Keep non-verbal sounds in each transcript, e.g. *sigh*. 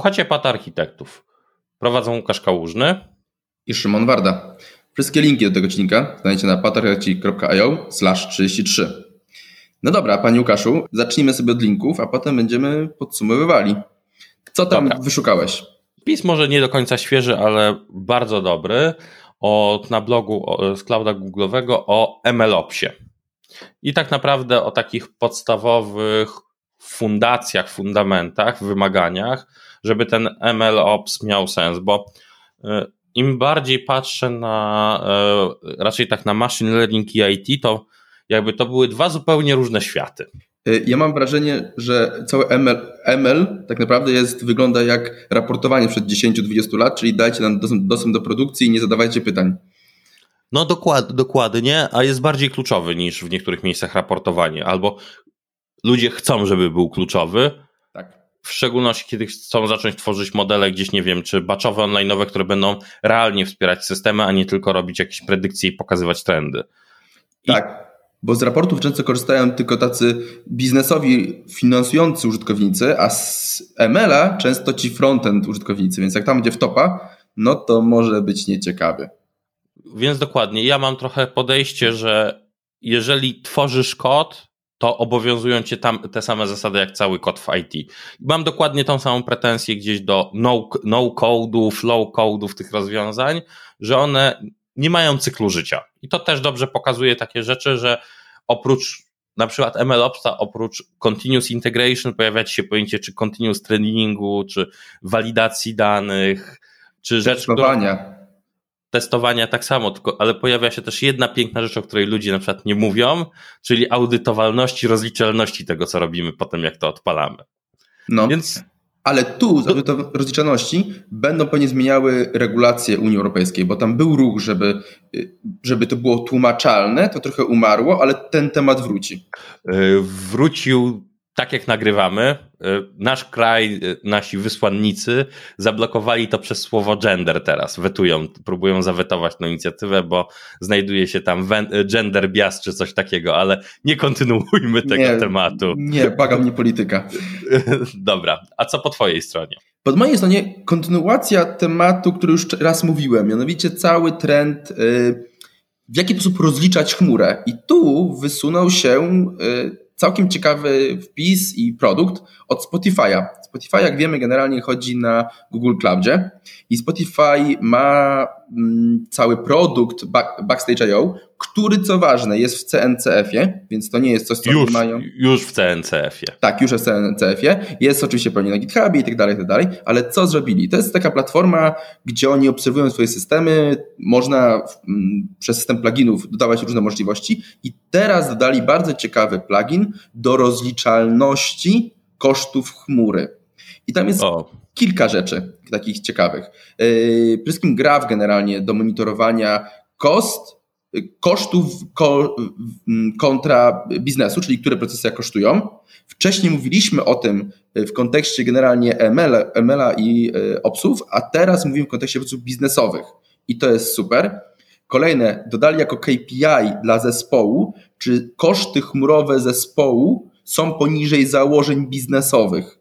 Słuchacie Pat Architektów. Prowadzą Łukasz Kałużny i Szymon Warda. Wszystkie linki do tego odcinka znajdziecie na patarchitekt.io 33. No dobra, panie Łukaszu, zacznijmy sobie od linków, a potem będziemy podsumowywali. Co tam dobra. wyszukałeś? Pis może nie do końca świeży, ale bardzo dobry. Od, na blogu z clouda Google'owego o MLOPSie. I tak naprawdę o takich podstawowych fundacjach, fundamentach, wymaganiach, żeby ten MLOps miał sens, bo y, im bardziej patrzę na y, raczej tak na machine learning i IT, to jakby to były dwa zupełnie różne światy. Y, ja mam wrażenie, że cały ML, ML tak naprawdę jest, wygląda jak raportowanie przed 10-20 lat, czyli dajcie nam dostęp, dostęp do produkcji i nie zadawajcie pytań. No dokład, dokładnie, a jest bardziej kluczowy niż w niektórych miejscach raportowanie, albo ludzie chcą, żeby był kluczowy. W szczególności, kiedy chcą zacząć tworzyć modele gdzieś, nie wiem, czy baczowe, online'owe, które będą realnie wspierać systemy, a nie tylko robić jakieś predykcje i pokazywać trendy. I... Tak, bo z raportów często korzystają tylko tacy biznesowi finansujący użytkownicy, a z ML-a często ci frontend użytkownicy, więc jak tam będzie w topa, no to może być nieciekawy. Więc dokładnie, ja mam trochę podejście, że jeżeli tworzysz kod, to obowiązują cię tam te same zasady jak cały kod w IT. Mam dokładnie tą samą pretensję gdzieś do no, no code'ów, low code'ów tych rozwiązań, że one nie mają cyklu życia. I to też dobrze pokazuje takie rzeczy, że oprócz na przykład MLOpsa, oprócz continuous integration pojawia się pojęcie czy continuous trainingu, czy walidacji danych, czy rzecz, która, testowania tak samo, tylko, ale pojawia się też jedna piękna rzecz, o której ludzie na przykład nie mówią, czyli audytowalności, rozliczalności tego, co robimy potem, jak to odpalamy. No. Więc ale tu, to rozliczalności, będą pewnie zmieniały regulacje Unii Europejskiej, bo tam był ruch, żeby, żeby to było tłumaczalne, to trochę umarło, ale ten temat wróci. Yy, wrócił tak jak nagrywamy, e, nasz kraj, e, nasi wysłannicy zablokowali to przez słowo gender teraz, wetują, próbują zawetować tę inicjatywę, bo znajduje się tam e, gender bias czy coś takiego, ale nie kontynuujmy tego nie, tematu. Nie, baga mnie polityka. *laughs* Dobra, a co po twojej stronie? Po mojej stronie kontynuacja tematu, który już raz mówiłem, mianowicie cały trend w jaki sposób rozliczać chmurę. I tu wysunął się całkiem ciekawy wpis i produkt od Spotify'a. Spotify, jak wiemy, generalnie chodzi na Google Cloudzie i Spotify ma mm, cały produkt Backstage.io, który co ważne jest w CNCF-ie, więc to nie jest coś, co już, mają. Już w CNCF-ie. Tak, już w CNCF-ie. Jest oczywiście pewnie na GitHubie i tak dalej, i tak dalej, ale co zrobili? To jest taka platforma, gdzie oni obserwują swoje systemy, można mm, przez system pluginów dodawać różne możliwości i teraz dodali bardzo ciekawy plugin do rozliczalności kosztów chmury. I tam jest o. kilka rzeczy takich ciekawych. Yy, Pryskim Graph generalnie do monitorowania kost, kosztów ko, kontra biznesu, czyli które procesy kosztują. Wcześniej mówiliśmy o tym w kontekście generalnie ML, ML-a i yy, OPSów, a teraz mówimy w kontekście procesów biznesowych. I to jest super. Kolejne, dodali jako KPI dla zespołu, czy koszty chmurowe zespołu są poniżej założeń biznesowych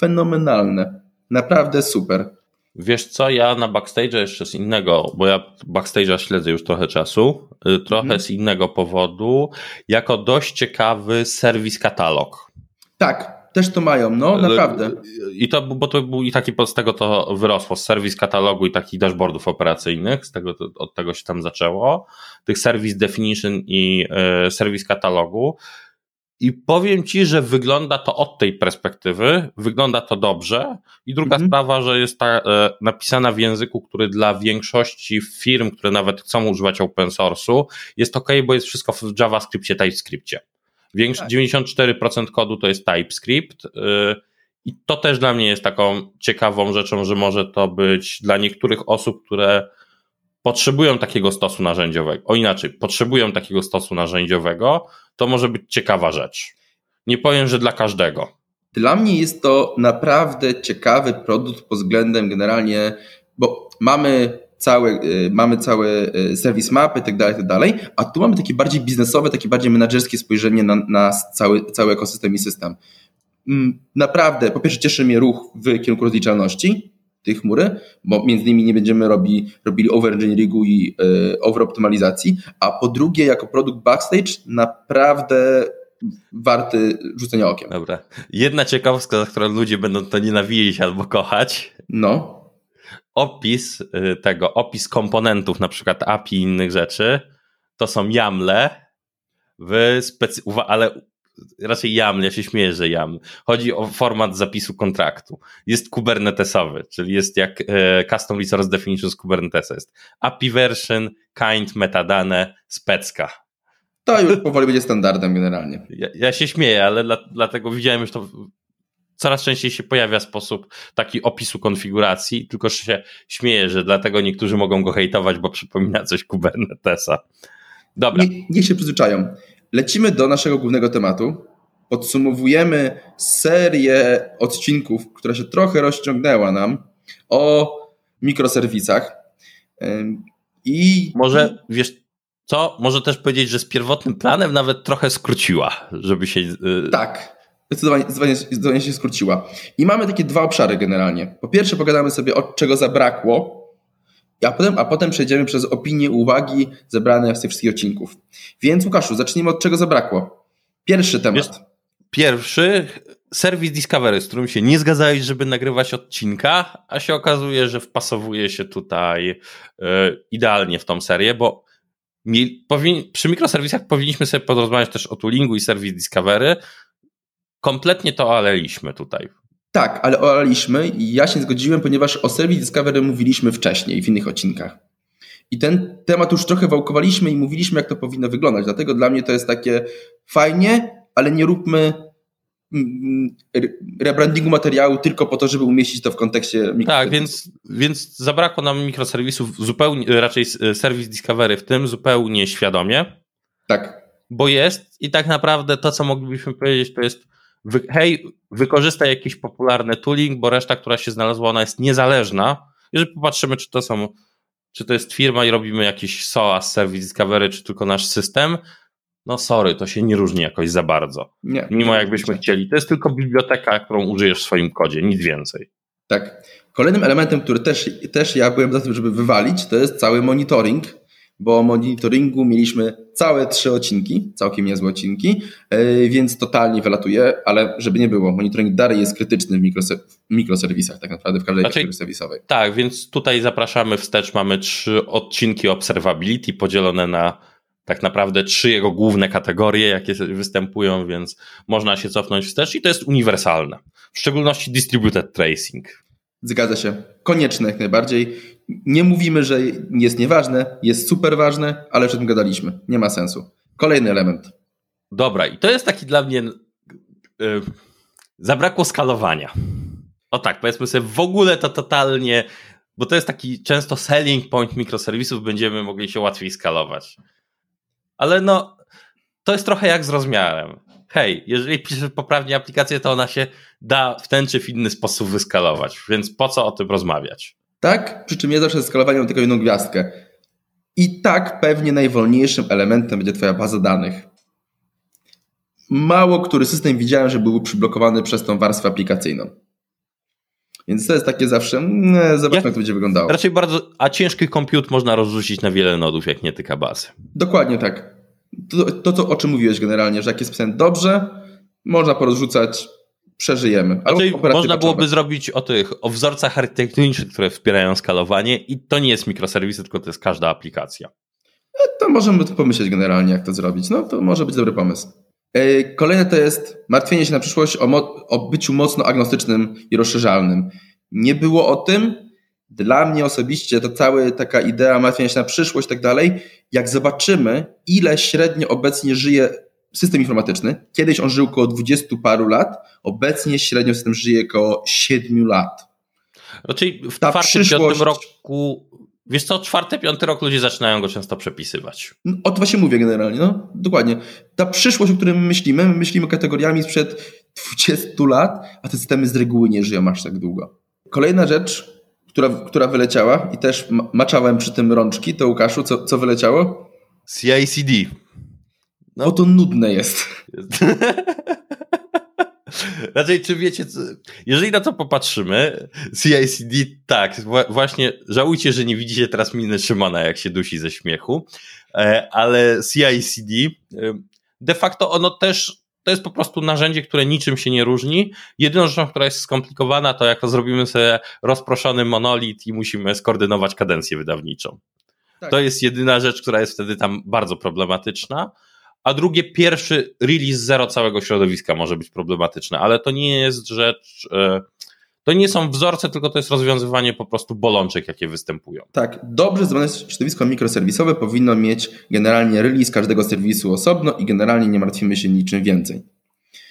fenomenalne. Naprawdę super. Wiesz co, ja na backstage jeszcze z innego, bo ja backstage'a śledzę już trochę czasu, y, trochę mhm. z innego powodu, jako dość ciekawy serwis katalog. Tak, też to mają, no y, naprawdę. I to, bo to był i taki z tego to wyrosło, z serwis katalogu i takich dashboardów operacyjnych, z tego, od tego się tam zaczęło, tych service definition i y, serwis katalogu. I powiem ci, że wygląda to od tej perspektywy, wygląda to dobrze. I druga mhm. sprawa, że jest ta, e, napisana w języku, który dla większości firm, które nawet chcą używać open source'u, jest ok, bo jest wszystko w JavaScriptie, TypeScriptie. Większ, tak. 94% kodu to jest TypeScript. Y, I to też dla mnie jest taką ciekawą rzeczą, że może to być dla niektórych osób, które potrzebują takiego stosu narzędziowego, o inaczej, potrzebują takiego stosu narzędziowego, to może być ciekawa rzecz. Nie powiem, że dla każdego. Dla mnie jest to naprawdę ciekawy produkt pod względem generalnie, bo mamy cały, y, mamy cały y, serwis mapy i tak dalej, tak a tu mamy takie bardziej biznesowe, takie bardziej menedżerskie spojrzenie na, na cały, cały ekosystem i system. mm, naprawdę, po pierwsze cieszy mnie ruch w kierunku rozliczalności tej chmury, bo między innymi nie będziemy robi, robili overengineeringu i y, overoptymalizacji, a po drugie jako produkt backstage naprawdę warty rzucenia okiem. Dobra. Jedna ciekawostka, za którą ludzie będą to nienawidzić albo kochać. No. Opis y, tego, opis komponentów, na przykład API i innych rzeczy, to są YAMLe, w specy- ale raczej YAML, ja się śmieję, że YAML. Chodzi o format zapisu kontraktu. Jest kubernetesowy, czyli jest jak e, Custom Resource Definition z Kubernetesa. Jest API version, kind, metadane, specka. To już powoli będzie standardem generalnie. Ja, ja się śmieję, ale dla, dlatego widziałem już to coraz częściej się pojawia sposób taki opisu konfiguracji, tylko się śmieję, że dlatego niektórzy mogą go hejtować, bo przypomina coś Kubernetesa. Dobra. Nie, niech się przyzwyczają. Lecimy do naszego głównego tematu. Podsumowujemy serię odcinków, która się trochę rozciągnęła nam o mikroserwisach. I może wiesz co? Może też powiedzieć, że z pierwotnym planem nawet trochę skróciła, żeby się. Y, tak, zdecydowanie, zdecydowanie, zdecydowanie się skróciła. I mamy takie dwa obszary generalnie. Po pierwsze, pogadamy sobie, od czego zabrakło a potem, a potem przejdziemy przez opinie, uwagi zebrane z tych wszystkich odcinków. Więc Łukaszu, zacznijmy od czego zabrakło. Pierwszy temat. pierwszy, serwis Discovery, z którym się nie zgadzałeś, żeby nagrywać odcinka, a się okazuje, że wpasowuje się tutaj y, idealnie w tą serię, bo mi, powin, przy mikroserwisach powinniśmy sobie porozmawiać też o toolingu i serwis Discovery. Kompletnie to oleliśmy tutaj. Tak, ale olaliśmy i ja się zgodziłem, ponieważ o Service Discovery mówiliśmy wcześniej w innych odcinkach. I ten temat już trochę wałkowaliśmy i mówiliśmy, jak to powinno wyglądać. Dlatego dla mnie to jest takie fajnie, ale nie róbmy mm, rebrandingu materiału tylko po to, żeby umieścić to w kontekście Tak, więc, więc zabrakło nam mikroserwisów zupełnie, raczej serwis Discovery w tym zupełnie świadomie. Tak. Bo jest i tak naprawdę to, co moglibyśmy powiedzieć, to jest wy, hej, wykorzystaj jakiś popularny tooling, bo reszta, która się znalazła, ona jest niezależna. Jeżeli popatrzymy, czy to są, czy to jest firma i robimy jakiś SOAS, Service Discovery, czy tylko nasz system, no sorry, to się nie różni jakoś za bardzo. Nie, Mimo jakbyśmy nie. chcieli. To jest tylko biblioteka, którą użyjesz w swoim kodzie, nic więcej. Tak. Kolejnym elementem, który też, też ja byłem za tym, żeby wywalić, to jest cały monitoring bo o monitoringu mieliśmy całe trzy odcinki, całkiem niezłe odcinki, e, więc totalnie wylatuje, ale żeby nie było, monitoring dalej jest krytyczny w, mikroser mikroserwisach, tak naprawdę w każdej znaczy, kategorii serwisowej. Tak, więc tutaj zapraszamy wstecz, mamy trzy odcinki observability podzielone na tak naprawdę trzy jego główne kategorie, jakie występują, więc można się cofnąć wstecz i to jest uniwersalne. W szczególności distributed tracing. Zgadza się. Konieczne jak najbardziej. Nie mówimy, że jest nieważne, jest super ważne, ale już tym gadaliśmy. Nie ma sensu. Kolejny element. Dobra, i to jest taki dla mnie. Yy, zabrakło skalowania. O tak, powiedzmy sobie, w ogóle to totalnie, bo to jest taki często selling point mikroserwisów, będziemy mogli się łatwiej skalować. Ale no, to jest trochę jak z rozmiarem. Hej, jeżeli piszesz poprawnie aplikację, to ona się da w ten czy w inny sposób wyskalować, więc po co o tym rozmawiać? Tak, przy czym ja zawsze skalowanie mam tylko jedną gwiazdkę. I tak pewnie najwolniejszym elementem będzie Twoja baza danych. Mało który system widziałem, że był przyblokowany przez tą warstwę aplikacyjną. Więc to jest takie zawsze, nie, zobaczmy ja, jak to będzie wyglądało. Raczej bardzo, a ciężki komput można rozrzucić na wiele nodów, jak nie tyka bazy. Dokładnie tak. To, to, to o czym mówiłeś generalnie, że jak jest pisane dobrze, można porozrzucać przeżyjemy. Znaczy, można byłoby zrobić o tych, o wzorcach architektonicznych, które wspierają skalowanie i to nie jest mikroserwisy, tylko to jest każda aplikacja. E, to możemy pomyśleć generalnie, jak to zrobić. No to może być dobry pomysł. E, kolejne to jest martwienie się na przyszłość o, o byciu mocno agnostycznym i rozszerzalnym. Nie było o tym. Dla mnie osobiście to cała taka idea martwienia się na przyszłość i tak dalej. Jak zobaczymy, ile średnio obecnie żyje system informatyczny. Kiedyś on żył około 20 paru lat, obecnie średnio system żyje około 7 lat. Raczej w Ta czwartym, przyszłość... piątym roku, wiesz co, czwarty, piąty rok ludzie zaczynają go często przepisywać. No, o to właśnie mówię generalnie, no dokładnie. Ta przyszłość, o której my myślimy, my myślimy kategoriami sprzed 20 lat, a te systemy z reguły nie żyją aż tak długo. Kolejna rzecz, która, która wyleciała i też maczałem przy tym rączki, to Łukaszu, co, co wyleciało? CICD. No. Bo to nudne jest. *laughs* Raczej, czy wiecie, co, jeżeli na to popatrzymy, CICD, tak, właśnie żałujcie, że nie widzicie teraz miny Szymona, jak się dusi ze śmiechu, e, ale CICD, e, de facto ono też to jest po prostu narzędzie, które niczym się nie różni. Jedyną rzeczą, która jest skomplikowana, to jak to zrobimy sobie rozproszony monolit i musimy skoordynować kadencję wydawniczą. Tak. To jest jedyna rzecz, która jest wtedy tam bardzo problematyczna. A drugie, pierwszy release zero całego środowiska może być problematyczny, ale to nie jest rzecz. E, to nie są wzorce, tylko to jest rozwiązywanie po prostu bolączek, jakie występują. Tak, dobrze zrobione środowisko mikroserwisowe powinno mieć generalnie release każdego serwisu osobno i generalnie nie martwimy się niczym więcej.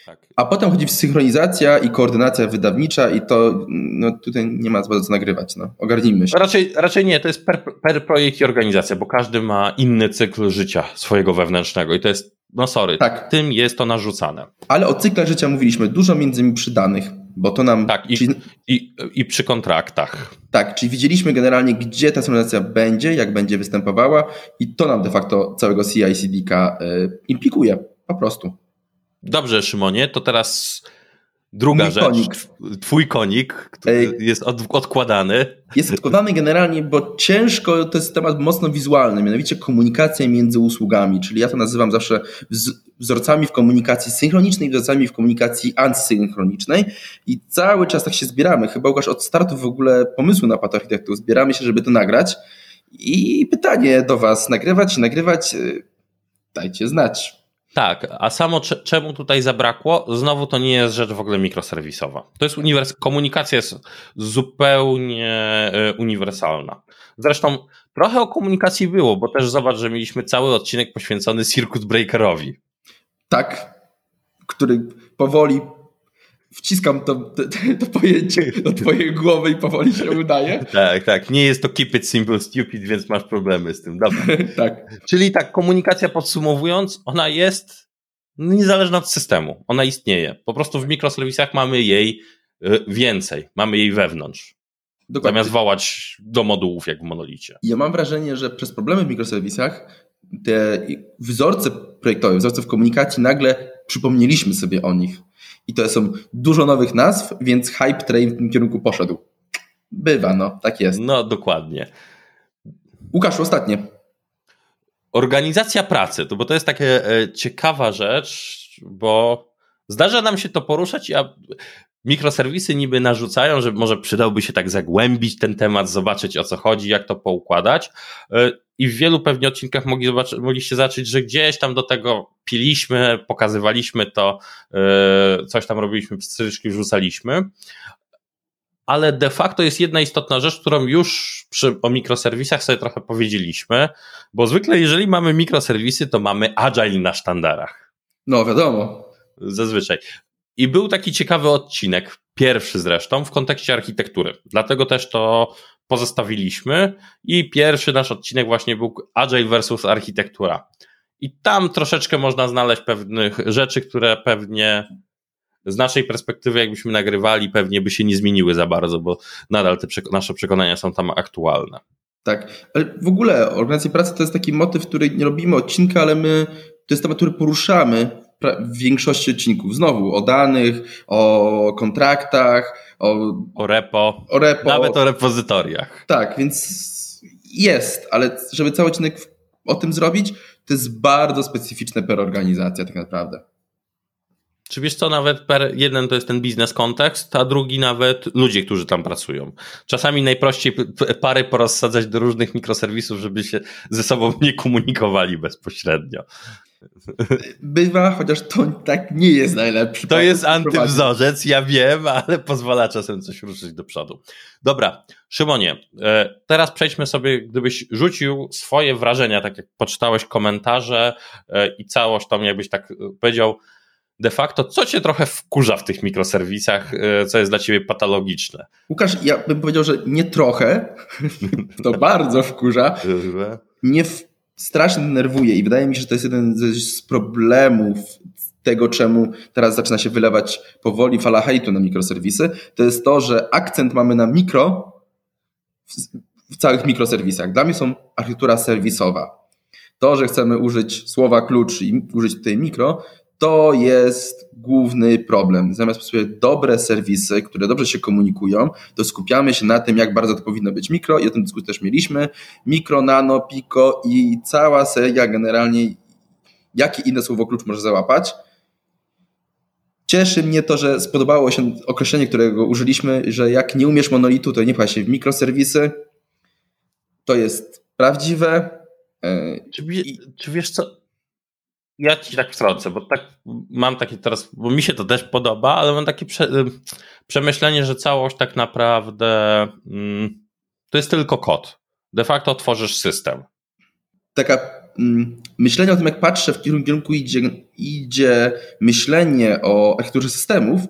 Tak. A potem chodzi w synchronizacja i koordynacja wydawnicza i to no, tutaj nie ma co nagrywać, no. ogarnijmy się. Raczej, raczej nie, to jest per, per projekt i organizacja, bo każdy ma inny cykl życia swojego wewnętrznego i to jest, no sorry, tak. tym jest to narzucane. Ale o cyklach życia mówiliśmy dużo między innymi przy danych, bo to nam... Tak, i, czyli, i, i przy kontraktach. Tak, czyli widzieliśmy generalnie, gdzie ta synchronizacja będzie, jak będzie występowała i to nam de facto całego CI/CD-ka y, implikuje, po prostu. Dobrze, Szymonie, to teraz druga Mój rzecz. Konik. Twój konik, który jest od, odkładany. Jest odkładany generalnie, bo ciężko, to jest temat mocno wizualny, mianowicie komunikacja między usługami, czyli ja to nazywam zawsze wzorcami w komunikacji synchronicznej, wzorcami w komunikacji asynchronicznej i cały czas tak się zbieramy. Chyba Łukasz od startu w ogóle pomysłu na Path Architecture zbieramy się, żeby to nagrać i pytanie do Was, nagrywać, nagrywać, y, dajcie znać. Tak, a samo czemu tutaj zabrakło? Znowu to nie jest rzecz w ogóle mikroserwisowa. To jest uniwers komunikacja jest zupełnie e, uniwersalna. Zresztą trochę o komunikacji było, bo też zobacz, że mieliśmy cały odcinek poświęcony circuit breakerowi. Tak, który powoli wciskam to, to, to, pojęcie do twojej głowy i powoli się udaje. *laughs* Tak, tak. Nie jest to keep it simple stupid, więc masz problemy z tym. Dobra. *laughs* tak. Czyli tak, komunikacja podsumowując, ona jest niezależna od systemu. Ona istnieje. Po prostu w mikroserwisach mamy jej y, więcej. Mamy jej wewnątrz. Dokładnie. Zamiast wołać do modułów jak w monolicie. Ja mam wrażenie, że przez problemy w mikroserwisach te wzorce projektowe, wzorce w komunikacji nagle przypomnieliśmy sobie o nich i to są dużo nowych nazw, więc hype train w tym kierunku poszedł. Bywa, no, tak jest. No, dokładnie. Łukasz, ostatnie. Organizacja pracy, to bo to jest taka e, ciekawa rzecz, bo zdarza nam się to poruszać, a mikroserwisy niby narzucają, że może przydałby się tak zagłębić ten temat, zobaczyć o co chodzi, jak to poukładać. E, I w wielu pewnie odcinkach mogli zobaczyć, mogliście zacząć, że gdzieś tam do tego piliśmy, pokazywaliśmy to, e, coś tam robiliśmy, stryczki rzucaliśmy. Ale de facto jest jedna istotna rzecz, którą już przy, o mikroserwisach sobie trochę powiedzieliśmy, bo zwykle jeżeli mamy mikroserwisy, to mamy agile na sztandarach. No wiadomo. Zazwyczaj. I był taki ciekawy odcinek, pierwszy zresztą, w kontekście architektury. Dlatego też to pozostawiliśmy i pierwszy nasz odcinek właśnie był Agile versus architektura. I tam troszeczkę można znaleźć pewnych rzeczy, które pewnie z naszej perspektywy, jakbyśmy nagrywali, pewnie by się nie zmieniły za bardzo, bo nadal te nasze przekonania są tam aktualne. Tak, ale w ogóle organizacja pracy to jest taki motyw, który nie robimy odcinka, ale my, to jest temat, który poruszamy w większości odcinków. Znowu o danych, o kontraktach, o, o, repo, o repo. Nawet o repozytoriach. Tak, więc jest, ale żeby cały odcinek o tym zrobić, to jest bardzo specyficzne per organizacja tak naprawdę. Czy wiesz co, nawet per, jeden to jest ten biznes kontekst, a drugi nawet ludzie, którzy tam pracują. Czasami najprościej pary porozsadzać do różnych mikroserwisów, żeby się ze sobą nie komunikowali bezpośrednio. Bywa, chociaż to tak nie jest najlepszy. To jest antywzorzec, ja wiem, ale pozwala czasem coś ruszyć do przodu. Dobra, Szymonie, e, teraz przejdźmy sobie, gdybyś rzucił swoje wrażenia, tak jak poczytałeś komentarze e, i całość tam jakbyś tak e, powiedział, de facto, co cię trochę wkurza w tych mikroserwisach, co jest dla ciebie patologiczne? Łukasz, ja bym powiedział, że nie trochę, *laughs* to bardzo wkurza. Nie w strasznie denerwuje i wydaje mi się, że to jest jeden z problemów tego, czemu teraz zaczyna się wylewać powoli fala hejtu na mikroserwisy, to jest to, że akcent mamy na mikro w, całych mikroserwisach. Dla mnie są architektura serwisowa. To, że chcemy użyć słowa klucz i użyć tutaj mikro, to jest główny problem. Zamiast sobie dobre serwisy, które dobrze się komunikują, to skupiamy się na tym, jak bardzo to powinno być mikro i o tym dyskusję też mieliśmy. Mikro, nano, piko i cała seria generalnie, jakie inne słowo klucz może załapać. Cieszy mnie to, że spodobało się określenie, którego użyliśmy, że jak nie umiesz monolitu, to nie pcha się w mikroserwisy. To jest prawdziwe. E, czy, czy wiesz co? Ja ci tak wtrącę, bo tak mam takie teraz, bo mi się to też podoba, ale mam takie prze, przemyślenie, że całość tak naprawdę mm, to jest tylko kod. De facto tworzysz system. Taka mm, myślenie o tym, jak patrzę, w którym kierunku idzie, idzie myślenie o architekturze systemów,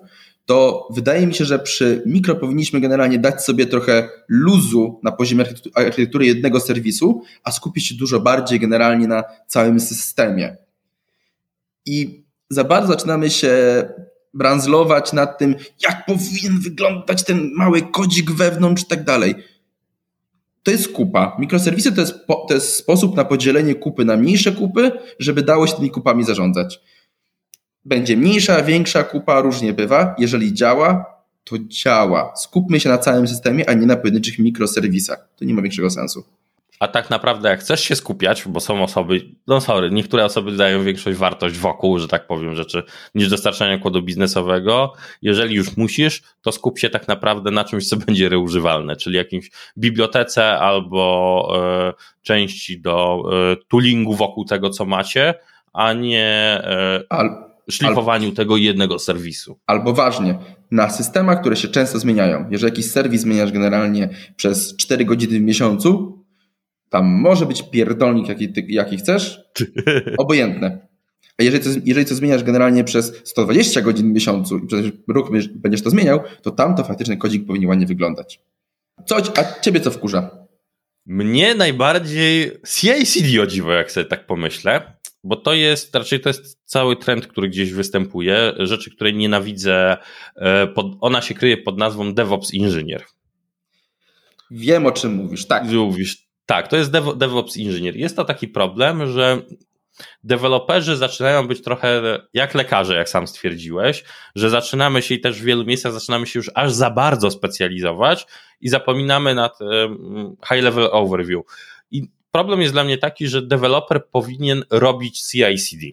to wydaje mi się, że przy mikro powinniśmy generalnie dać sobie trochę luzu na poziomie architektury jednego serwisu, a skupić się dużo bardziej generalnie na całym systemie. I za bardzo zaczynamy się branzlować nad tym, jak powinien wyglądać ten mały kodzik wewnątrz i tak dalej. To jest kupa. Mikroserwisy to jest, po, to jest sposób na podzielenie kupy na mniejsze kupy, żeby dało się tymi kupami zarządzać. Będzie mniejsza, większa kupa, różnie bywa. Jeżeli działa, to działa. Skupmy się na całym systemie, a nie na pojedynczych mikroserwisach. To nie ma większego sensu. A tak naprawdę, jak chcesz się skupiać, bo są osoby, no sorry, niektóre osoby dają większą wartość wokół, że tak powiem, rzeczy, niż dostarczania kodu biznesowego. Jeżeli już musisz, to skup się tak naprawdę na czymś, co *laughs* będzie reużywalne, czyli jakimś bibliotece albo e, części do e, toolingu wokół tego, co macie, a nie e, Al, szlifowaniu tego jednego serwisu. Albo ważnie, na systemach, które się często zmieniają. Jeżeli jakiś serwis zmieniasz generalnie przez 4 godziny w miesiącu, tam może być pierdolnik, jaki, ty, jaki chcesz, *laughs* obojętne. A jeżeli to, jeżeli to zmieniasz generalnie przez 120 godzin w miesiącu i przez rok będziesz to zmieniał, to tam to faktycznie kodzik powinien ładnie wyglądać. Co, a ciebie co wkurza? Mnie najbardziej CI/CD o dziwo, jak sobie tak pomyślę, bo to jest, raczej to jest cały trend, który gdzieś występuje, rzeczy, której nienawidzę, e, pod, ona się kryje pod nazwą DevOps Inżynier. Wiem o czym mówisz, tak. Mówisz, tak, to jest DevOps inżynier. Jest to taki problem, że deweloperzy zaczynają być trochę jak lekarze, jak sam stwierdziłeś, że zaczynamy się i też w wielu miejscach zaczynamy się już aż za bardzo specjalizować i zapominamy nad high level overview. I problem jest dla mnie taki, że deweloper powinien robić CI/CD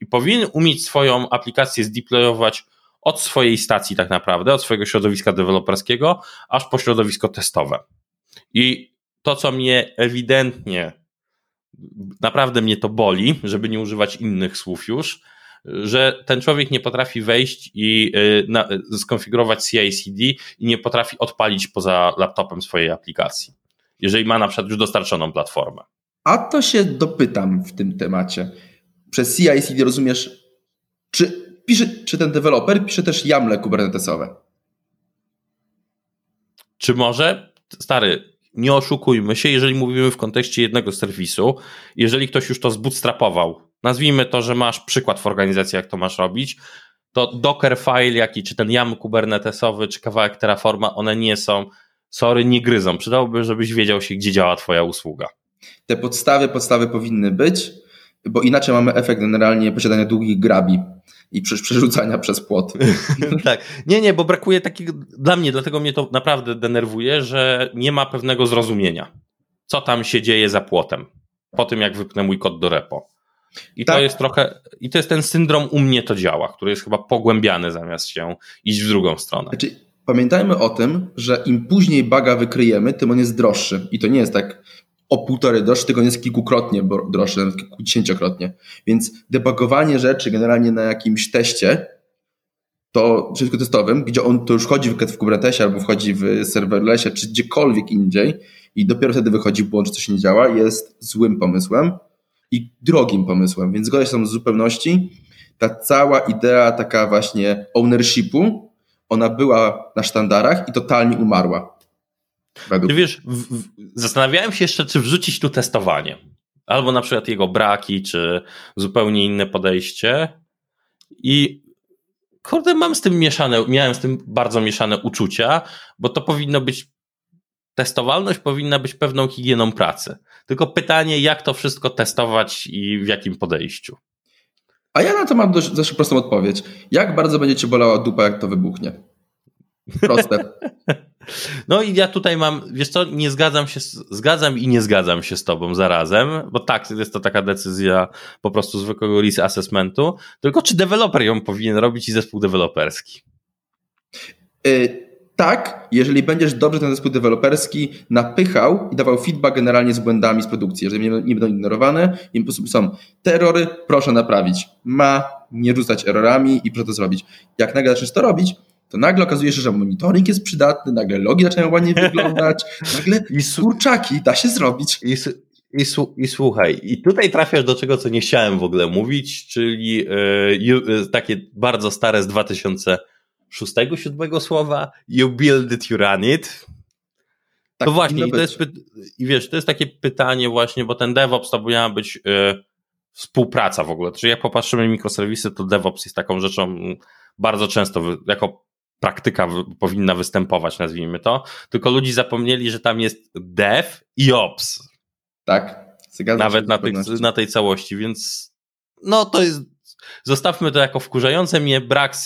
i powinien umieć swoją aplikację zdeployować od swojej stacji tak naprawdę, od swojego środowiska deweloperskiego, aż po środowisko testowe. I to, co mnie ewidentnie, naprawdę mnie to boli, żeby nie używać innych słów już, że ten człowiek nie potrafi wejść i y, na, skonfigurować CI/CD i nie potrafi odpalić poza laptopem swojej aplikacji, jeżeli ma na przykład już dostarczoną platformę. A to się dopytam w tym temacie. Przez CI/CD rozumiesz, czy, pisze, czy ten deweloper pisze też YAML kubernetesowe? Czy może? Stary, nie oszukujmy się, jeżeli mówimy w kontekście jednego serwisu, jeżeli ktoś już to zbootstrapował, nazwijmy to, że masz przykład w organizacji, jak to masz robić, to Dockerfile, jaki, czy ten YAM kubernetesowy, czy kawałek Terraforma, one nie są, sorry, nie gryzą. Przydałoby, żebyś wiedział się, gdzie działa twoja usługa. Te podstawy, podstawy powinny być, bo inaczej mamy efekt generalnie posiadania długich grabi i przerzucania przez płot. *laughs* tak. Nie, nie, bo brakuje takiego, dla mnie, dlatego mnie to naprawdę denerwuje, że nie ma pewnego zrozumienia, co tam się dzieje za płotem, po tym jak wypnę mój kod do repo. I tak. to jest trochę, i to jest ten syndrom u mnie to działa, który jest chyba pogłębiany zamiast się iść w drugą stronę. Znaczy, pamiętajmy o tym, że im później baga wykryjemy, tym on jest droższy. I to nie jest tak, o półtorej droższy, tylko jest kilkukrotnie droższy, nawet kilkudziesięciokrotnie. Więc debugowanie rzeczy generalnie na jakimś teście, to wszystko testowym, gdzie on to już wchodzi w Kubernetesie albo wchodzi w serverlessie, czy gdziekolwiek indziej i dopiero wtedy wychodzi błąd, że coś nie działa, jest złym pomysłem i drogim pomysłem. Więc zgodzę się z zupełności. Ta cała idea taka właśnie ownershipu, ona była na sztandarach i totalnie umarła. Według... Wiesz, w, w, zastanawiałem się jeszcze, czy wrzucić tu testowanie. Albo na przykład jego braki, czy zupełnie inne podejście. I kurde, mam z tym mieszane, miałem z tym bardzo mieszane uczucia, bo to powinno być, testowalność powinna być pewną higieną pracy. Tylko pytanie, jak to wszystko testować i w jakim podejściu. A ja na to mam dość, dość prostą odpowiedź. Jak bardzo będzie cię bolała dupa, jak to wybuchnie? Proste. *laughs* No i ja tutaj mam, wiesz co, nie zgadzam się, zgadzam i nie zgadzam się z tobą zarazem, bo tak, jest to taka decyzja po prostu zwykłego risk assessmentu, tylko czy deweloper ją powinien robić i zespół deweloperski? Yy, tak, jeżeli będziesz dobrze ten zespół deweloperski napychał i dawał feedback generalnie z błędami z produkcji, jeżeli nie, nie będą ignorowane i po prostu są te erory, proszę naprawić. Ma nie rzucać errorami i proszę to zrobić. Jak nagle zaczniesz to robić, to nagle okazuje się, że monitoring jest przydatny, nagle logi zaczynają ładnie *laughs* wyglądać, nagle I kurczaki da się zrobić. I, i, I, słuchaj, i tutaj trafiasz do czego, co nie chciałem w ogóle mówić, czyli yy, takie bardzo stare z 2006-2007 słowa, you build it, you run it. Tak, to właśnie, i, to jest, i wiesz, to jest takie pytanie właśnie, bo ten DevOps to powinna być yy, współpraca w ogóle. Czyli jak popatrzymy mikroserwisy, to DevOps jest taką rzeczą bardzo często jako praktyka powinna występować, nazwijmy to, tylko ludzi zapomnieli, że tam jest dev i ops. Tak, Nawet na tej, na tej całości, więc no to jest, zostawmy to jako wkurzające mnie brak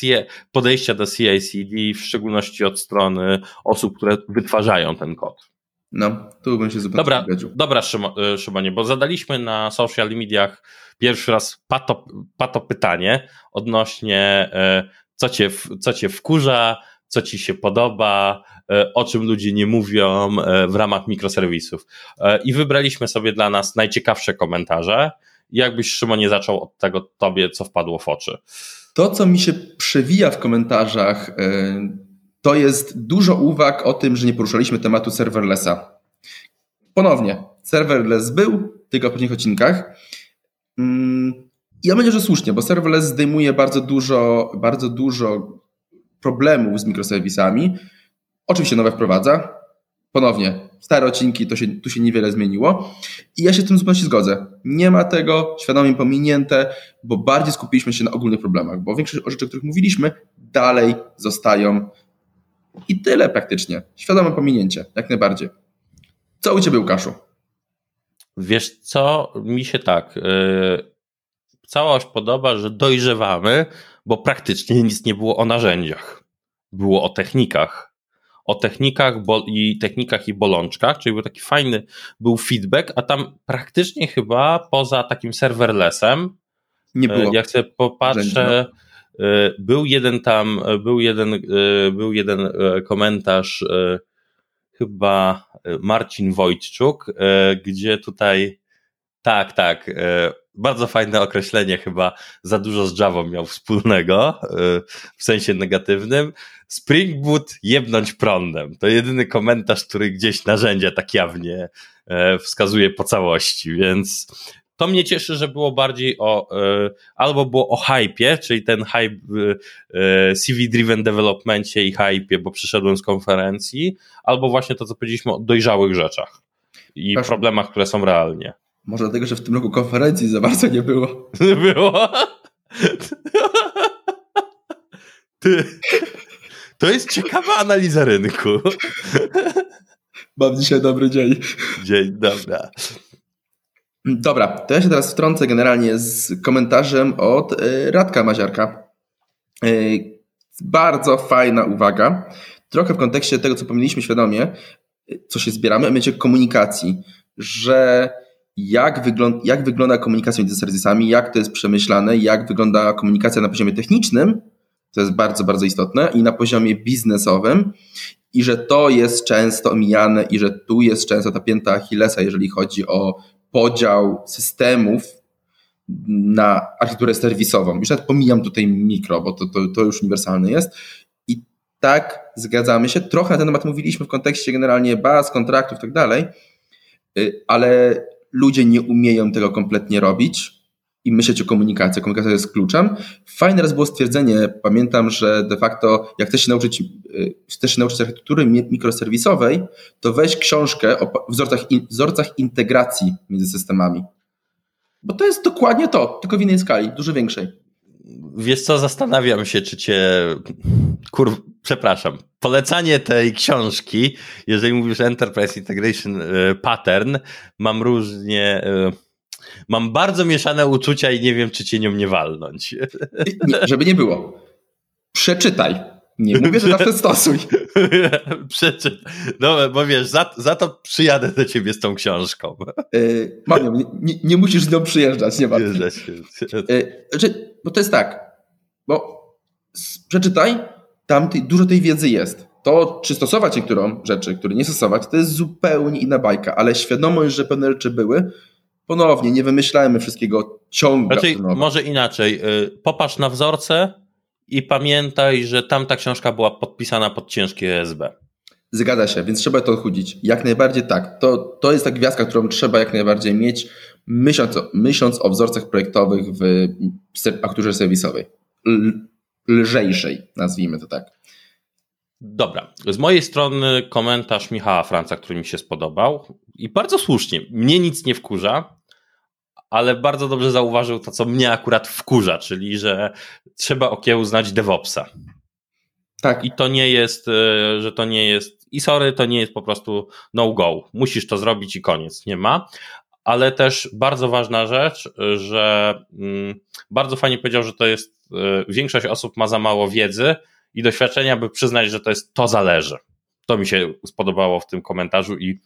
podejścia do CI/CD, w szczególności od strony osób, które wytwarzają ten kod. No, tu bym się zupełnie Dobra, dobra e, Szymonie, bo zadaliśmy na social mediach pierwszy raz pato, pato pytanie odnośnie e, co cię, co cię wkurza, co ci się podoba, e, o czym ludzie nie mówią e, w ramach mikroserwisów. E, I wybraliśmy sobie dla nas najciekawsze komentarze. Jakbyś, Szymonie, zaczął od tego tobie, co wpadło w oczy? To, co mi się przewija w komentarzach, to jest dużo uwag o tym, że nie poruszaliśmy tematu serverlessa. Ponownie, serverless był, tylko w poprzednich odcinkach. Ja myślę, że słusznie, bo serverless zdejmuje bardzo dużo, bardzo dużo problemów z mikroserwisami. Oczywiście nowe wprowadza. Ponownie, stare odcinki, to się, tu się niewiele zmieniło. I ja się z tym zupełnie zgodzę. Nie ma tego, świadomie pominięte, bo bardziej skupiliśmy się na ogólnych problemach, bo większość rzeczy, o których mówiliśmy, dalej zostają. I tyle praktycznie. Świadome pominięcie, jak najbardziej. Co u Ciebie, Łukaszu? Wiesz co, mi się tak... Yy całość podoba, że dojrzewamy, bo praktycznie nic nie było o narzędziach. Było o technikach. O technikach i technikach i bolączkach, czyli był taki fajny, był feedback, a tam praktycznie chyba poza takim serverlessem, nie było. Jak sobie popatrzę, no. e, był jeden tam, był jeden, e, był jeden e, komentarz, chyba Marcin Wojtczuk, gdzie tutaj tak, tak. Bardzo fajne określenie, chyba za dużo z Java miał wspólnego, w sensie negatywnym. Spring Boot jebnąć prądem. To jedyny komentarz, który gdzieś narzędzia tak jawnie wskazuje po całości, więc to mnie cieszy, że było bardziej o, albo było o hypie, czyli ten hype CV-driven developmentie i hypie, bo przyszedłem z konferencji, albo właśnie to, co powiedzieliśmy o dojrzałych rzeczach i Proszę. problemach, które są realnie. Może dlatego, że w tym roku konferencji za bardzo nie było. Nie było? Ty. To jest ciekawa analiza rynku. Mam dzisiaj dobry dzień. Dzień, dobra. Dobra, to ja się teraz wtrącę generalnie z komentarzem od e, Radka Maziarka. E, bardzo fajna uwaga. Trochę w kontekście tego, co pomyliśmy świadomie, e, co się zbieramy, a mianowicie komunikacji, że jak, wygląda, jak wygląda komunikacja między serwisami, jak to jest przemyślane, jak wygląda komunikacja na poziomie technicznym, to jest bardzo, bardzo istotne, i na poziomie biznesowym, i że to jest często omijane, i że tu jest często ta pięta Achillesa, jeżeli chodzi o podział systemów na architekturę serwisową. Już nawet pomijam tutaj mikro, bo to, to, to już uniwersalne jest. I tak, zgadzamy się. Trochę na ten temat mówiliśmy w kontekście generalnie baz, kontraktów i tak dalej, y, ale ludzie nie umieją tego kompletnie robić i myśleć o komunikacji. Komunikacja jest kluczem. Fajne raz było stwierdzenie, pamiętam, że de facto jak chcesz się nauczyć, y, chcesz się nauczyć architektury mikroserwisowej, to weź książkę o wzorcach, wzorcach integracji między systemami. Bo to jest dokładnie to, tylko w innej skali, dużo większej. Wiesz co, zastanawiam się, czy cię kur... przepraszam, polecanie tej książki, jeżeli mówisz Enterprise Integration e, Pattern, mam różnie, e, Mam bardzo mieszane uczucia i nie wiem, czy cię nią nie walnąć. Nie, żeby nie było. Przeczytaj. Nie mówię, że zawsze stosuj. *laughs* Przeczytaj. No, bo wiesz, za, za to przyjadę do ciebie z tą książką. Yy, nie, nie, musisz z nią przyjeżdżać, nie warto. Yy, bo to jest tak, bo przeczytaj, tam dużo tej wiedzy jest. To, czy stosować niektórą rzeczy, które nie stosować, to jest zupełnie inna bajka, ale świadomość, że pewne rzeczy były, ponownie, nie wymyślajmy wszystkiego ciągle. Znaczy, może inaczej, y, popatrz na wzorce i pamiętaj, że tamta książka była podpisana pod ciężkie ESB. Zgadza się, więc trzeba to odchudzić. Jak najbardziej tak. To, to jest ta gwiazdka, którą trzeba jak najbardziej mieć, myśląc, myśląc o wzorcach projektowych w akturze serwisowej. Lżejszej, nazwijmy to tak. Dobra. Z mojej strony komentarz Michała Franca, który mi się spodobał i bardzo słusznie. Mnie nic nie wkurza, ale bardzo dobrze zauważył to, co mnie akurat wkurza, czyli że trzeba okiełznać DevOpsa. Tak. I to nie jest, e, że to nie jest, i sorry, to nie jest po prostu no go. Musisz to zrobić i koniec, nie ma. Ale też bardzo ważna rzecz, że mm, bardzo fajnie powiedział, że to jest, e, większość osób ma za mało wiedzy i doświadczenia, by przyznać, że to jest to zależy. To mi się spodobało w tym komentarzu i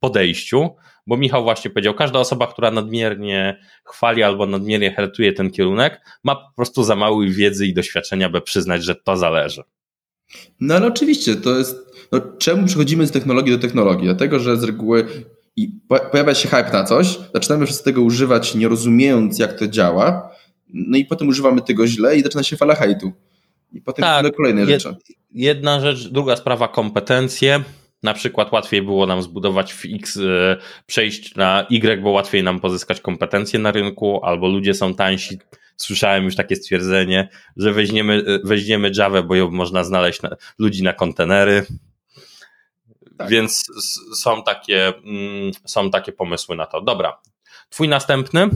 podejściu, bo Michał właśnie powiedział, każda osoba, która nadmiernie chwali albo nadmiernie hertuje ten kierunek, ma po prostu za mało wiedzy i doświadczenia, by przyznać, że to zależy. No ale oczywiście, to jest, no, czemu przechodzimy z technologii do technologii? Dlatego, że z reguły i pojawia się hype na coś, zaczynamy wszyscy tego używać, nie rozumiejąc, jak to działa, no i potem używamy tego źle i zaczyna się fala hejtu. I potem tak, kolejne rzeczy. Jedna rzecz, druga sprawa kompetencje. Na przykład łatwiej było nam zbudować w X, e, przejść na Y, bo łatwiej nam pozyskać kompetencje na rynku, albo ludzie są tańsi. Słyszałem już takie stwierdzenie, że weźmiemy, e, weźmiemy Java, bo ją można znaleźć na, ludzi na kontenery. Tak. Więc są takie, mm, są takie pomysły na to. Dobra. Twój następny?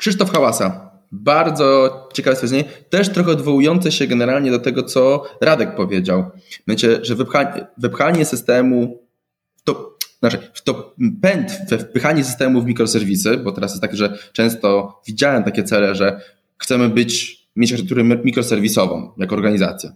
Krzysztof Hałasa. Bardzo ciekawe stwierdzenie, też trochę odwołujące się generalnie do tego, co Radek powiedział. Myślę, że wypchanie, wypchanie systemu, to, znaczy to pęd we wpychanie systemu w mikroserwisy, bo teraz jest tak, że często widziałem takie cele, że chcemy być, mieć architekturę mikroserwisową jako organizacja.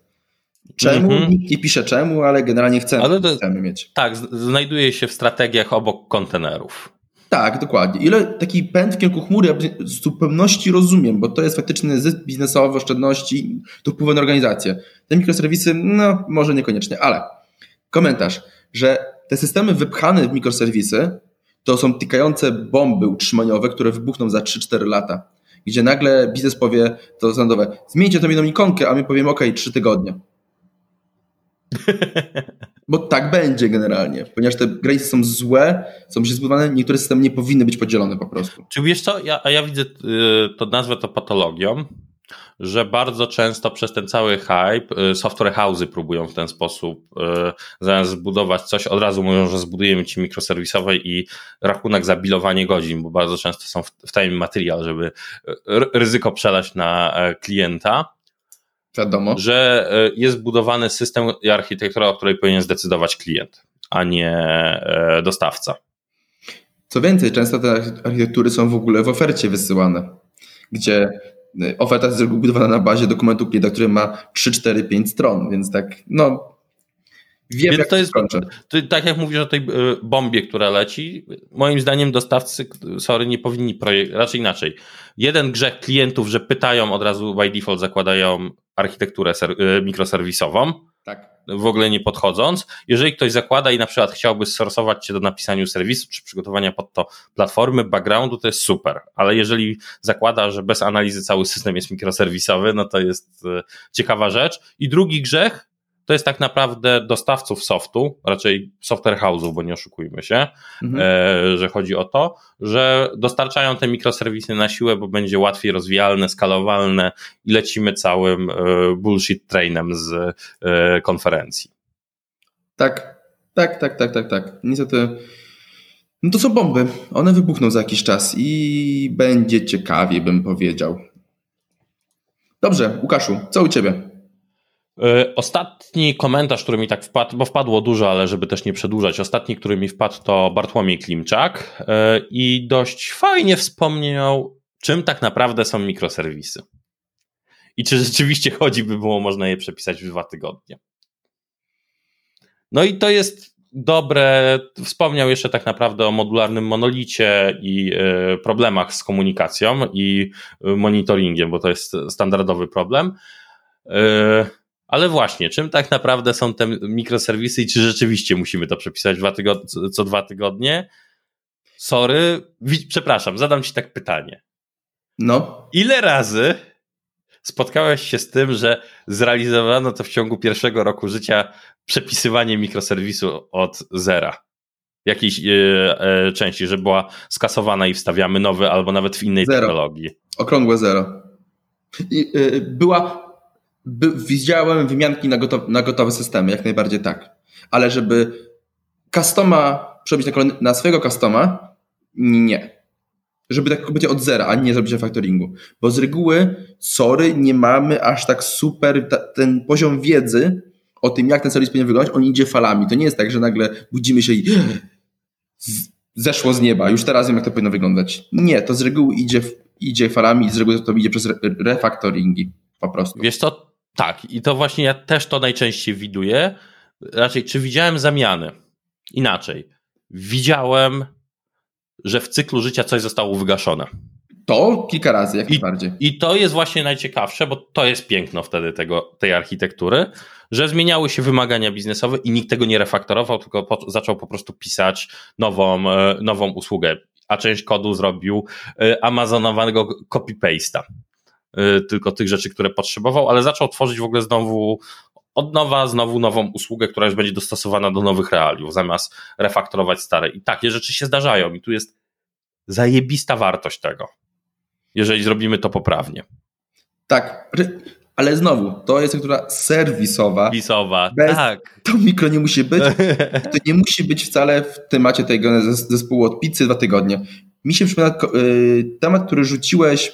Czemu? Mm -hmm. Nikt nie pisze czemu, ale generalnie chcemy, ale to, chcemy mieć. Tak, znajduje się w strategiach obok kontenerów. Tak, dokładnie. Ile taki pęd w kierunku chmury ja w zupełności rozumiem, bo to jest faktyczny zysk biznesowy, oszczędności, to wpływa na organizację. Te mikroserwisy, no może niekoniecznie, ale komentarz, że te systemy wypchane w mikroserwisy to są tykające bomby utrzymaniowe, które wybuchną za 3-4 lata. Gdzie nagle biznes powie to zandowe, zmieńcie tą jedną ikonkę, a my powiemy ok, 3 tygodnie. *laughs* Bo tak będzie generalnie, ponieważ te granice są złe, są źle zbudowane, niektóre systemy nie powinny być podzielone po prostu. Czy wiesz co, ja, a ja widzę, y, to nazwę to patologią, że bardzo często przez ten cały hype y, software house'y próbują w ten sposób y, zamiast zbudować coś, od razu mówią, że zbudujemy ci mikroserwisowe i rachunek za bilowanie godzin, bo bardzo często są w, w time material, żeby ryzyko przelać na e, klienta Wiadomo. Że e, jest budowany system i architektura, o której powinien zdecydować klient, a nie e, dostawca. Co więcej, często te architektury są w ogóle w ofercie wysyłane, gdzie e, oferta jest budowana na bazie dokumentu klienta, który ma 3, 4, 5 stron, więc tak, no. Wiem, Więc to jest, to, tak jak mówisz o tej bombie, która leci, moim zdaniem dostawcy, sorry, nie powinni projekt, raczej inaczej. Jeden grzech klientów, że pytają od razu by default zakładają architekturę y, mikroserwisową. Tak. W ogóle nie podchodząc. Jeżeli ktoś zakłada i na przykład chciałby sorsować cię do napisania serwisu czy przygotowania pod to platformy, backgroundu, to jest super. Ale jeżeli zakłada, że bez analizy cały system jest mikroserwisowy, no to jest y, ciekawa rzecz. I drugi grzech, to jest tak naprawdę dostawców softu, raczej software house'ów, bo nie oszukujmy się, mhm. e, że chodzi o to, że dostarczają te mikroserwisy na siłę, bo będzie łatwiej rozwijalne, skalowalne i lecimy całym e, bullshit trainem z e, konferencji. Tak, tak, tak, tak, tak, tak. Niestety. No to są bomby. One wybuchną za jakiś czas i będzie ciekawie, bym powiedział. Dobrze, Łukaszu, co u ciebie? E, ostatni komentarz, który mi tak wpadł, bo wpadło dużo, ale żeby też nie przedłużać, ostatni, który mi wpadł, to Bartłomiej Klimczak e, i dość fajnie wspomniał, czym tak naprawdę są mikroserwisy. I czy rzeczywiście chodzi, by było można je przepisać w dwa tygodnie. No i to jest dobre. Wspomniał jeszcze tak naprawdę o modularnym monolicie i e, problemach z komunikacją i monitoringiem, bo to jest standardowy problem. Ale właśnie, czym tak naprawdę są te mikroserwisy i czy rzeczywiście musimy to przepisać dwa co dwa tygodnie? Sorry, przepraszam, zadam ci tak pytanie. No. Ile razy spotkałeś się z tym, że zrealizowano to w ciągu pierwszego roku życia przepisywanie mikroserwisu od zera? Jakiejś yy, yy, części, że była skasowana i wstawiamy nowy, albo nawet w innej zero. technologii. Okrągłe zero. I, yy, była by, widziałem wymianki na, gotow, na gotowe systemy, jak najbardziej tak. Ale żeby customa przerobić na, kolejny, na swojego customa, nie. Żeby tak będzie od zera, a nie zrobić na factoringu. Bo z reguły, sorry, nie mamy aż tak super, ta, ten poziom wiedzy o tym, jak ten serwis powinien wyglądać, on idzie falami. To nie jest tak, że nagle budzimy się i zeszło z nieba, już teraz wiem, jak to powinno wyglądać. Nie, to z reguły idzie, idzie falami i z reguły to idzie przez refactoringi po prostu. Wiesz co, tak, i to właśnie ja też to najczęściej widuję. Raczej, czy widziałem zamiany? Inaczej. Widziałem, że w cyklu życia coś zostało wygaszone. To kilka razy, jak I, najbardziej. I to jest właśnie najciekawsze, bo to jest piękno wtedy tego, tej architektury, że zmieniały się wymagania biznesowe i nikt tego nie refaktorował, tylko po, zaczął po prostu pisać nową, e, nową usługę. A część kodu zrobił e, amazonowanego copy-paste'a. Y, tylko tych rzeczy, które potrzebował, ale zaczął tworzyć w ogóle znowu od nowa, znowu nową usługę, która już będzie dostosowana do nowych realiów, zamiast refaktorować stare. I takie rzeczy się zdarzają i tu jest zajebista wartość tego, jeżeli zrobimy to poprawnie. Tak, ale znowu, to jest która serwisowa. Serwisowa, tak. To mikro nie musi być. *laughs* To nie musi być wcale w temacie tego zespołu od pizzy dwa tygodnie. Mi się przypomina y, temat, który rzuciłeś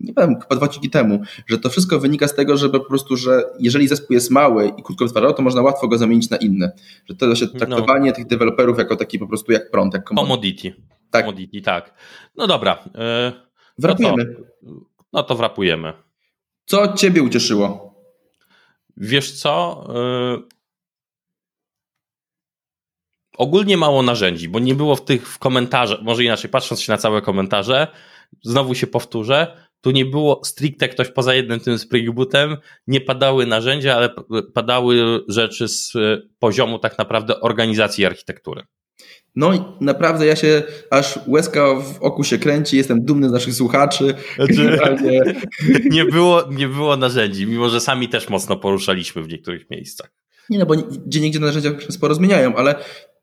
nie wiem, chyba dwa temu, że to wszystko wynika z tego, żeby po prostu, że jeżeli zespół jest mały i krótko wytwarzał, to można łatwo go zamienić na inny. Że to jest no. traktowanie no. tych deweloperów jako taki po prostu jak prąd, jak commodity. Tak. Commodity, tak. No dobra. Yy, wrapujemy. No to, no to wrapujemy. Co ciebie ucieszyło? Wiesz co? Yy, ogólnie mało narzędzi, bo nie było w tych w komentarzach, może inaczej, patrząc się na całe komentarze, znowu się powtórzę, tu nie było stricte ktoś poza jednym tym Spring Bootem, nie padały narzędzia, ale padały rzeczy z poziomu tak naprawdę organizacji architektury. No i naprawdę ja się aż łezka w oku się kręci, jestem dumny z naszych słuchaczy. Znaczy, *laughs* nie, było, nie było narzędzi, mimo że sami też mocno poruszaliśmy w niektórych miejscach. Nie no, bo gdzie niegdzie narzędzia sporo zmieniają, ale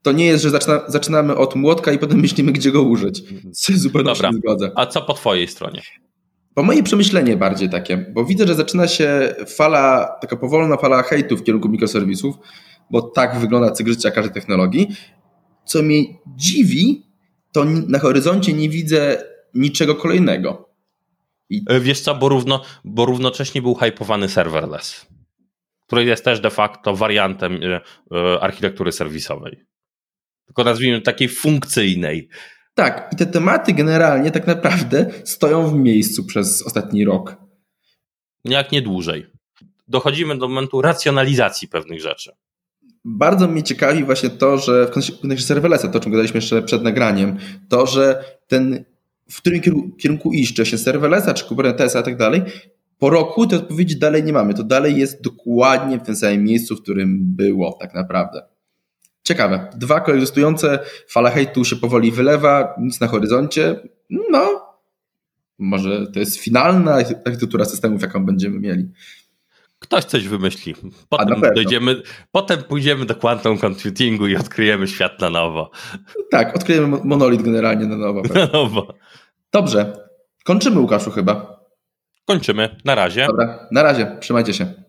to nie jest, że zaczyna, zaczynamy od młotka i potem myślimy, gdzie go użyć. Zupełnie Dobra. się zgodzę. A co po twojej stronie? Po moje przemyślenie bardziej takie, bo widzę, że zaczyna się fala, taka powolna fala hejtu w kierunku mikroserwisów, bo tak wygląda cykl życia każdej technologii. Co mnie dziwi, to na horyzoncie nie widzę niczego kolejnego. I... E, wiesz co, bo, równo, bo równocześnie był hypowany serverless, który jest też de facto wariantem e, e, architektury serwisowej. Tylko nazwijmy takiej funkcyjnej. Tak, i te tematy generalnie tak naprawdę stoją w miejscu przez ostatni rok. Jak nie dłużej. Dochodzimy do momentu racjonalizacji pewnych rzeczy. Bardzo mnie ciekawi właśnie to, że w kontekście serverlessa, to o czym gadaliśmy jeszcze przed nagraniem, to, że ten, w którym kierunku iść, czy się serverlessa, czy Kubernetesa i tak dalej, po roku te odpowiedzi dalej nie mamy. To dalej jest dokładnie w tym samym miejscu, w którym było tak naprawdę. Ciekawe. Dwa koegzystujące, fala hejtu się powoli wylewa, nic na horyzoncie. No, może to jest finalna architektura systemów, jaką będziemy mieli. Ktoś coś wymyśli. Potem, dojdziemy, potem pójdziemy do quantum computingu i odkryjemy świat na nowo. Tak, odkryjemy monolit generalnie na nowo. Na nowo. Dobrze. Kończymy, Łukaszu, chyba. Kończymy. Na razie. Dobra, na razie. Trzymajcie się.